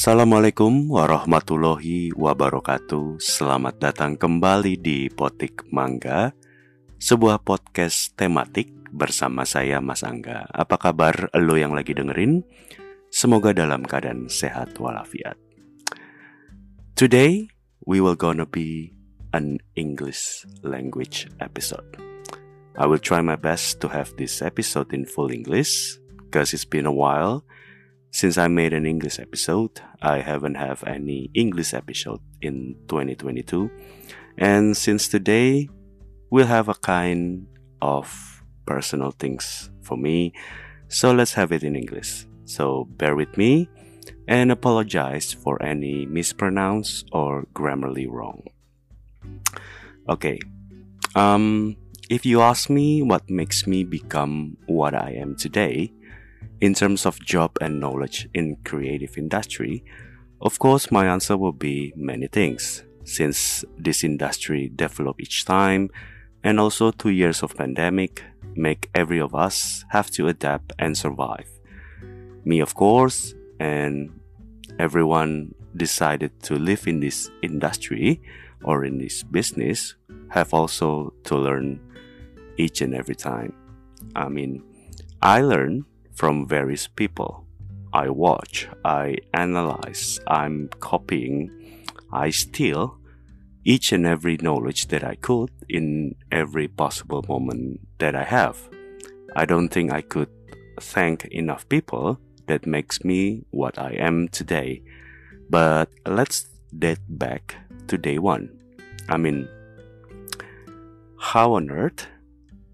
Assalamualaikum warahmatullahi wabarakatuh. Selamat datang kembali di Potik Mangga, sebuah podcast tematik bersama saya Mas Angga. Apa kabar lo yang lagi dengerin? Semoga dalam keadaan sehat walafiat. Today we will gonna be an English language episode. I will try my best to have this episode in full English because it's been a while since I made an English episode. I haven't have any English episode in 2022. And since today we'll have a kind of personal things for me, so let's have it in English. So bear with me and apologize for any mispronounce or grammarly wrong. Okay. Um if you ask me what makes me become what I am today, in terms of job and knowledge in creative industry, of course my answer will be many things since this industry develop each time and also 2 years of pandemic make every of us have to adapt and survive. Me of course and everyone decided to live in this industry or in this business have also to learn each and every time. I mean, I learn from various people. I watch, I analyze, I'm copying, I steal each and every knowledge that I could in every possible moment that I have. I don't think I could thank enough people that makes me what I am today. But let's date back to day one. I mean, how on earth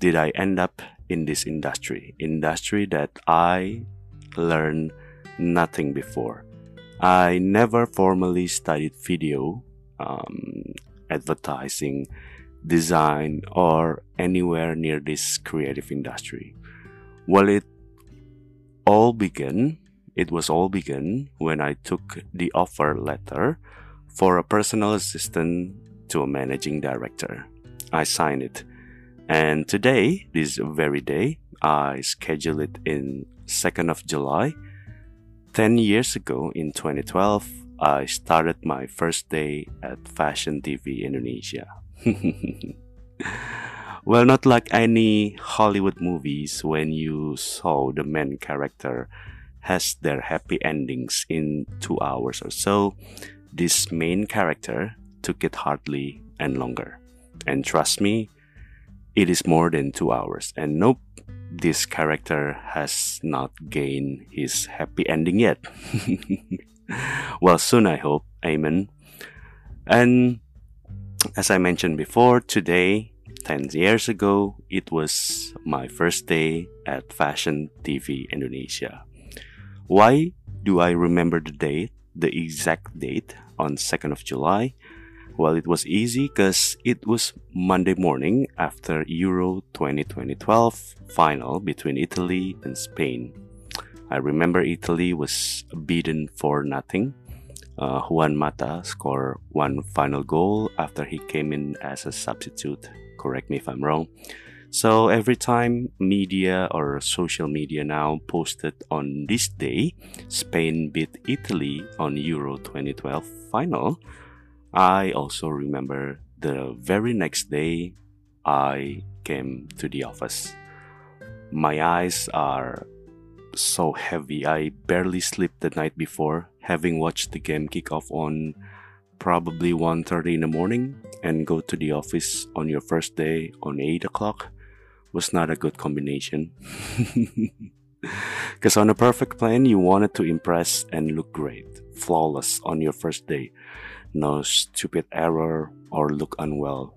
did I end up in this industry, industry that I learned nothing before. I never formally studied video, um, advertising, design, or anywhere near this creative industry. Well, it all began. It was all begun when I took the offer letter for a personal assistant to a managing director. I signed it and today, this very day, I scheduled it in 2nd of July. 10 years ago in 2012, I started my first day at Fashion TV Indonesia. well, not like any Hollywood movies when you saw the main character has their happy endings in 2 hours or so. This main character took it hardly and longer. And trust me, it is more than two hours. And nope, this character has not gained his happy ending yet. well, soon I hope. Amen. And as I mentioned before, today, 10 years ago, it was my first day at Fashion TV Indonesia. Why do I remember the date, the exact date on 2nd of July? Well, it was easy because it was Monday morning after Euro 2012 final between Italy and Spain. I remember Italy was beaten for nothing. Uh, Juan Mata scored one final goal after he came in as a substitute. Correct me if I'm wrong. So every time media or social media now posted on this day, Spain beat Italy on Euro 2012 final, I also remember the very next day I came to the office. My eyes are so heavy. I barely slept the night before, having watched the game kick off on probably 1.30 in the morning and go to the office on your first day on 8 o'clock was not a good combination. Because on a perfect plan, you wanted to impress and look great, flawless on your first day no stupid error or look unwell.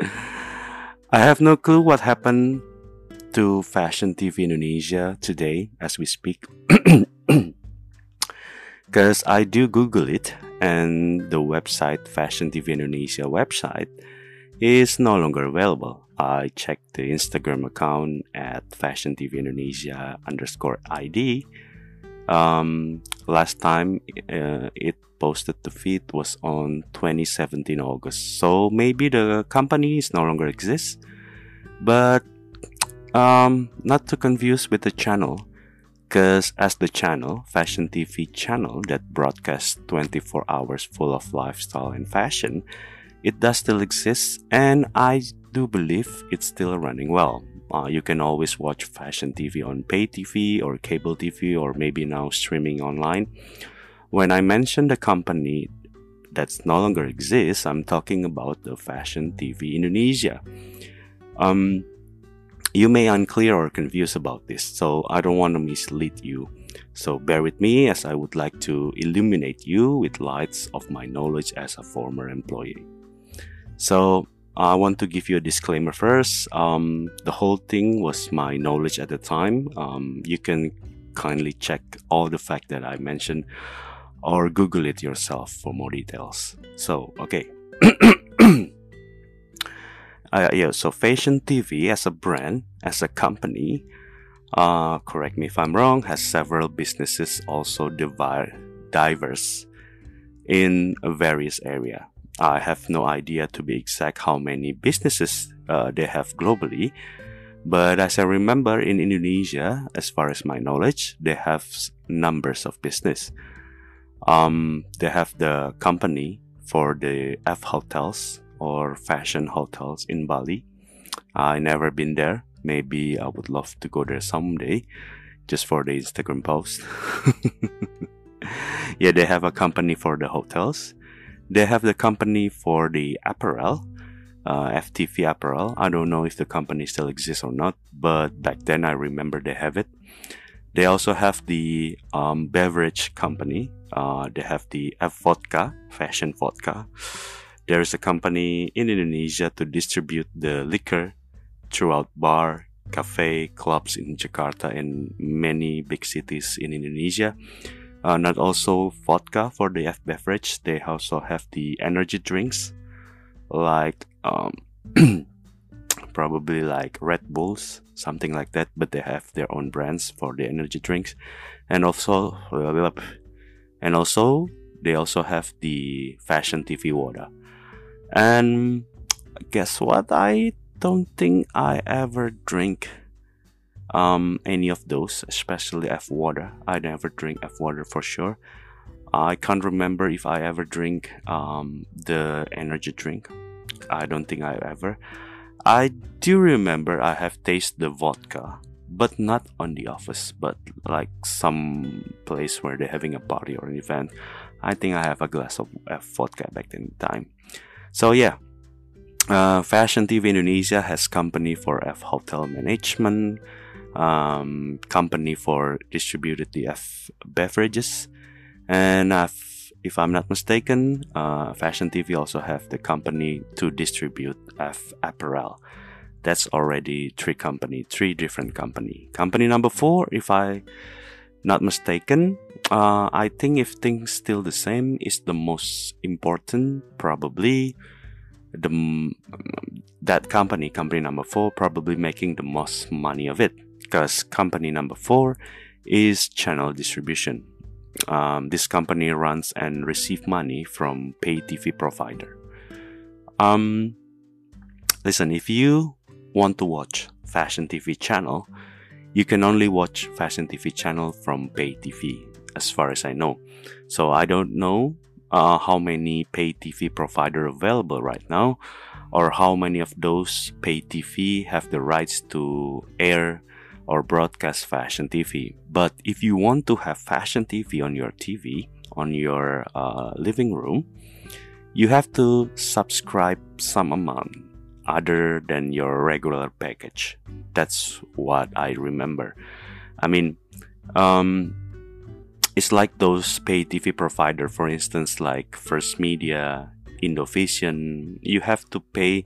I have no clue what happened to Fashion TV Indonesia today as we speak. Because I do Google it, and the website, Fashion TV Indonesia website, is no longer available. I checked the Instagram account at Fashion TV Indonesia underscore ID. Um, last time uh, it posted the feed was on 2017 August. So maybe the company is no longer exists, but um, not to confuse with the channel, Because as the channel, Fashion TV channel that broadcasts 24 hours full of lifestyle and fashion, it does still exist and I do believe it's still running well. Uh, you can always watch fashion TV on pay TV or cable TV or maybe now streaming online. When I mention the company that no longer exists, I'm talking about the Fashion TV Indonesia. Um, you may unclear or confused about this, so I don't want to mislead you. So bear with me as I would like to illuminate you with lights of my knowledge as a former employee. So I want to give you a disclaimer first. Um, the whole thing was my knowledge at the time. Um, you can kindly check all the fact that I mentioned or Google it yourself for more details. So, okay. uh, yeah, so Fashion TV as a brand, as a company, uh, correct me if I'm wrong, has several businesses also diverse in various area. I have no idea to be exact how many businesses uh, they have globally, but as I remember in Indonesia, as far as my knowledge, they have numbers of business. Um, they have the company for the F hotels or fashion hotels in Bali. I never been there. Maybe I would love to go there someday, just for the Instagram post. yeah, they have a company for the hotels they have the company for the apparel, uh, FTV apparel. I don't know if the company still exists or not, but back then I remember they have it. They also have the um, beverage company. Uh, they have the F Vodka, fashion vodka. There is a company in Indonesia to distribute the liquor throughout bar, cafe, clubs in Jakarta and many big cities in Indonesia. Uh, not also vodka for the F beverage. They also have the energy drinks, like um, probably like Red Bulls, something like that. But they have their own brands for the energy drinks, and also and also they also have the fashion TV water. And guess what? I don't think I ever drink um, any of those, especially F water. I never drink F water for sure. I can't remember if I ever drink um, the energy drink. I don't think I ever. I do remember I have tasted the vodka, but not on the office, but like some place where they're having a party or an event. I think I have a glass of F vodka back in time. So yeah, uh, Fashion TV Indonesia has company for F Hotel Management, um, company for distributed the F beverages, and I've, if I'm not mistaken, uh, Fashion TV also have the company to distribute F apparel. That's already three company, three different company. Company number four, if I not mistaken, uh, I think if things still the same, is the most important probably the that company company number four probably making the most money of it because company number four is channel distribution. Um, this company runs and receive money from pay TV provider. Um, listen, if you want to watch Fashion TV channel, you can only watch Fashion TV channel from pay TV, as far as I know. So I don't know uh, how many pay TV provider available right now, or how many of those pay TV have the rights to air or broadcast fashion TV. But if you want to have fashion TV on your TV, on your uh, living room, you have to subscribe some amount other than your regular package. That's what I remember. I mean, um, it's like those pay TV provider, for instance, like First Media, Indovision. You have to pay.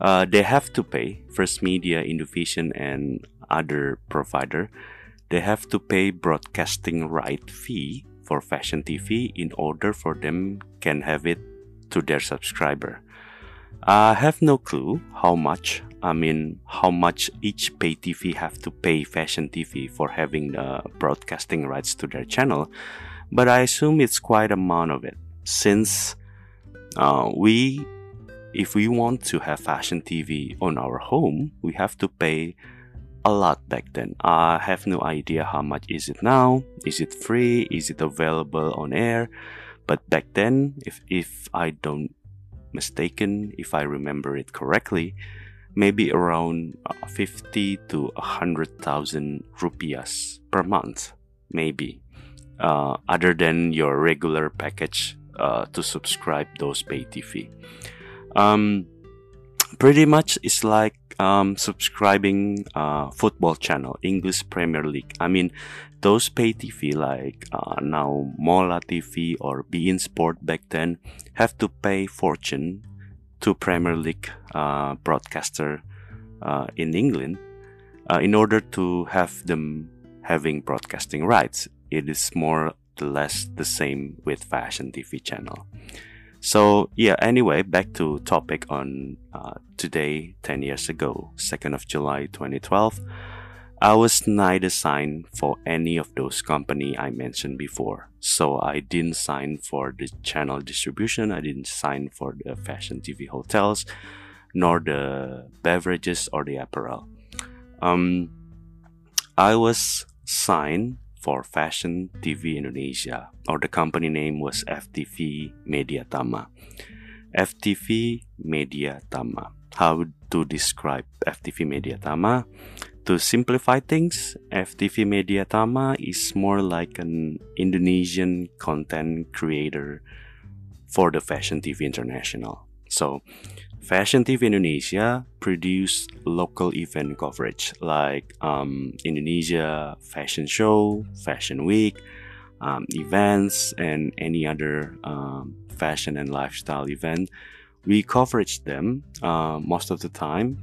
Uh, they have to pay First Media, Indovision, and other provider, they have to pay broadcasting right fee for fashion TV in order for them can have it to their subscriber. I have no clue how much I mean how much each pay TV have to pay fashion TV for having the broadcasting rights to their channel, but I assume it's quite amount of it since uh, we if we want to have fashion TV on our home, we have to pay a lot back then. I have no idea how much is it now. Is it free? Is it available on air? But back then, if if I don't mistaken, if I remember it correctly, maybe around uh, 50 to 100,000 rupiahs per month, maybe. Uh, other than your regular package uh, to subscribe those pay TV. Um, pretty much it's like um, subscribing uh, football channel, English Premier League. I mean, those pay TV like uh, now Mola TV or beIN Sport back then have to pay fortune to Premier League uh, broadcaster uh, in England uh, in order to have them having broadcasting rights. It is more or less the same with Fashion TV channel. So yeah, anyway, back to topic on uh, today, 10 years ago, 2nd of July 2012. I was neither signed for any of those company I mentioned before. So I didn't sign for the channel distribution, I didn't sign for the fashion TV hotels, nor the beverages or the apparel. Um, I was signed for Fashion TV Indonesia, or the company name was FTV Media Tama. FTV Media Tama. How to describe FTV Media Tama? To simplify things, FTV Media Tama is more like an Indonesian content creator for the Fashion TV International. So, Fashion TV Indonesia produce local event coverage like um, Indonesia Fashion Show, Fashion Week, um, events, and any other um, fashion and lifestyle event. We coverage them uh, most of the time.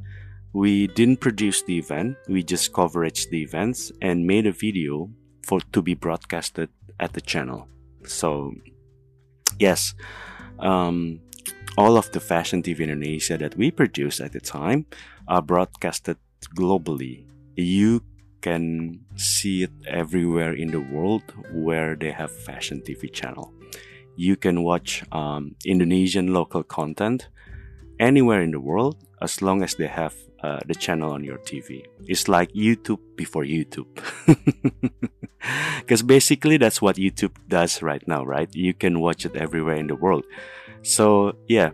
We didn't produce the event. We just coverage the events and made a video for to be broadcasted at the channel. So, yes, um, all of the fashion TV Indonesia that we produce at the time are broadcasted globally. You can see it everywhere in the world where they have fashion TV channel. You can watch um, Indonesian local content anywhere in the world as long as they have uh, the channel on your TV. It's like YouTube before YouTube. Because basically, that's what YouTube does right now, right? You can watch it everywhere in the world. So, yeah,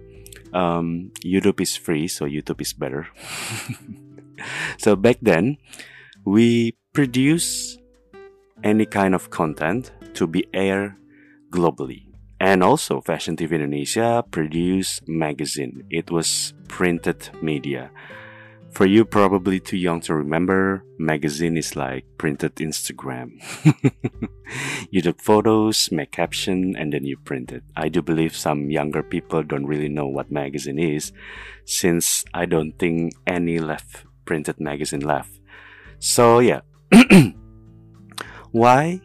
um, YouTube is free, so YouTube is better. so, back then, we produce any kind of content to be aired globally. And also, Fashion TV Indonesia produced magazine. It was printed media. For you, probably too young to remember, magazine is like printed Instagram. you took photos, make caption, and then you print it. I do believe some younger people don't really know what magazine is, since I don't think any left printed magazine left. So yeah, why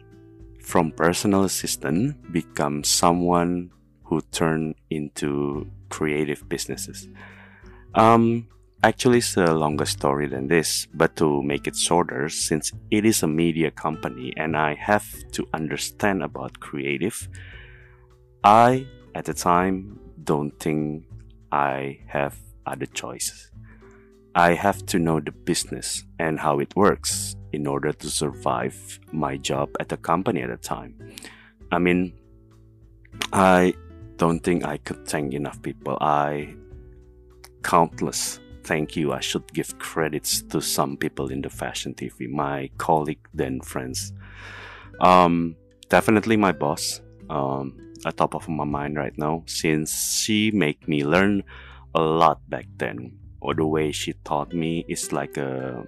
from personal assistant become someone who turn into creative businesses? Um, Actually, it's a longer story than this, but to make it shorter, since it is a media company and I have to understand about creative, I, at the time, don't think I have other choices. I have to know the business and how it works in order to survive my job at the company at the time. I mean, I don't think I could thank enough people. I countless thank you. I should give credits to some people in the fashion TV, my colleague, then friends. Um, definitely my boss, um, at top of my mind right now, since she made me learn a lot back then. Or the way she taught me is like a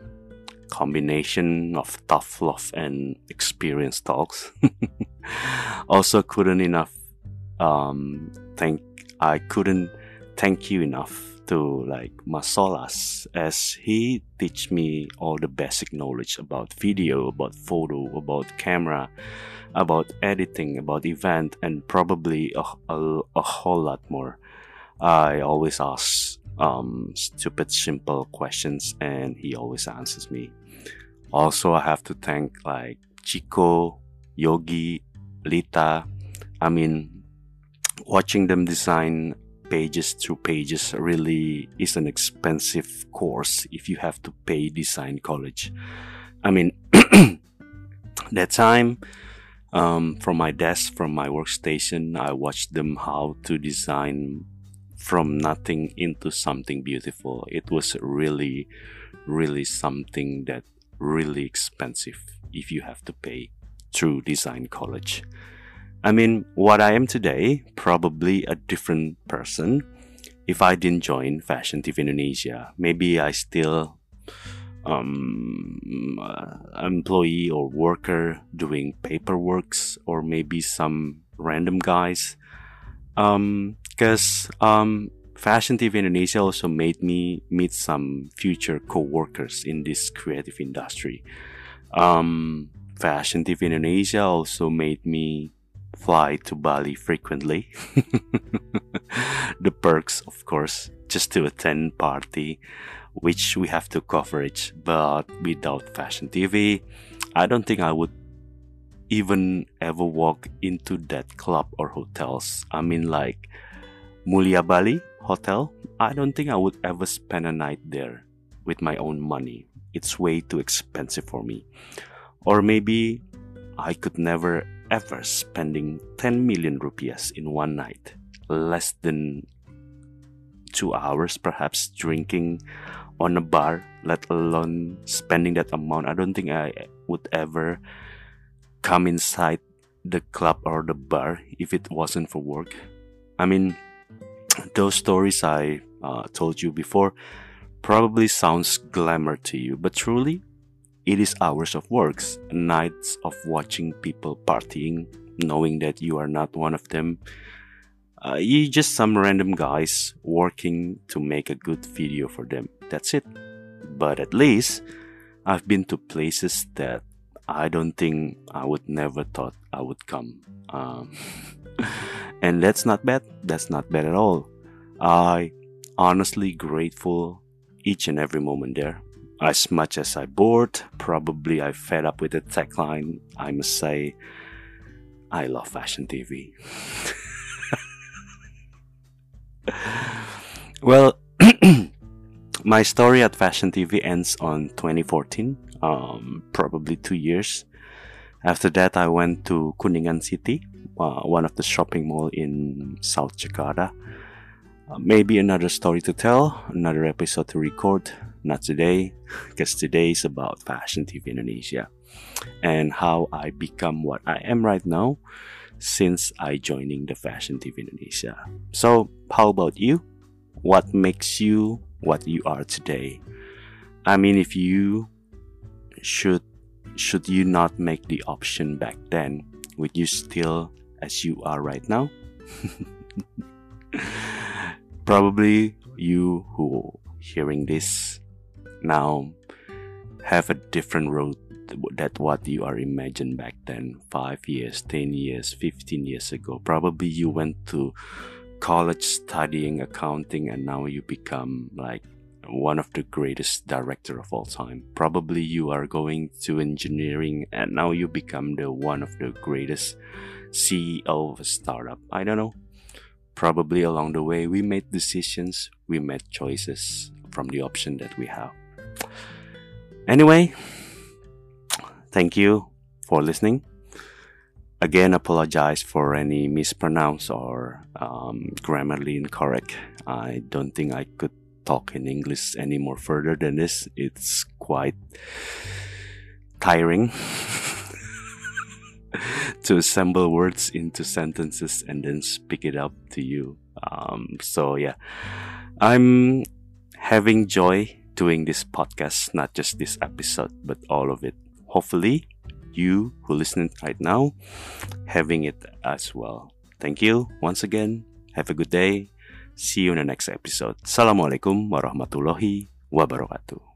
combination of tough love and experience talks. also, couldn't enough um, thank I couldn't thank you enough to like Masolas as he teach me all the basic knowledge about video, about photo, about camera, about editing, about event, and probably a, a, a whole lot more. I always ask um, stupid, simple questions, and he always answers me. Also, I have to thank like Chico, Yogi, Lita. I mean, watching them design pages through pages really is an expensive course if you have to pay design college. I mean, that time um, from my desk, from my workstation, I watched them how to design from nothing into something beautiful. It was really, really something that really expensive if you have to pay through design college. I mean, what I am today, probably a different person. If I didn't join Fashion TV Indonesia, maybe I still um, uh, employee or worker doing paperworks or maybe some random guys. Because um, um, Fashion TV Indonesia also made me meet some future co-workers in this creative industry. Um, Fashion TV Indonesia also made me fly to Bali frequently. the perks, of course, just to attend party which we have to coverage. But without fashion TV, I don't think I would even ever walk into that club or hotels. I mean, like Mulia Bali Hotel. I don't think I would ever spend a night there with my own money. It's way too expensive for me. Or maybe I could never ever spending 10 million rupiahs in one night, less than two hours perhaps drinking on a bar, let alone spending that amount. I don't think I would ever come inside the club or the bar if it wasn't for work. I mean, those stories I uh, told you before probably sounds glamour to you, but truly, it is hours of works, nights of watching people partying, knowing that you are not one of them. Uh, you just some random guys working to make a good video for them. That's it. But at least I've been to places that I don't think I would never thought I would come. Um, and that's not bad. That's not bad at all. I honestly grateful each and every moment there. As much as I bored, probably I fed up with the tagline. I must say, I love fashion TV. well, my story at Fashion TV ends on 2014, um, probably two years. After that, I went to Kuningan City, uh, one of the shopping mall in South Jakarta. Uh, maybe another story to tell, another episode to record. Not today, because today is about Fashion TV Indonesia and how I become what I am right now since I joining the Fashion TV Indonesia. So, how about you? What makes you what you are today. I mean, if you should should you not make the option back then, would you still as you are right now? Probably you who hearing this now have a different road that what you are imagined back then 5 years 10 years 15 years ago. Probably you went to college studying accounting and now you become like one of the greatest director of all time. Probably you are going to engineering and now you become the one of the greatest ceo of a startup. I don't know. Probably along the way we made decisions we made choices from the option that we have anyway thank you for listening. Again apologize for any mispronounce or um, grammarly incorrect. I don't think i could talk in english any more further than this. It's quite tiring to assemble words into sentences and then speak it up to you. Um, so yeah. I'm having joy doing this podcast not just this episode but all of it hopefully you who listening right now having it as well. Thank you once again. Have a good day. See you in the next episode. Assalamualaikum warahmatullahi wabarakatuh.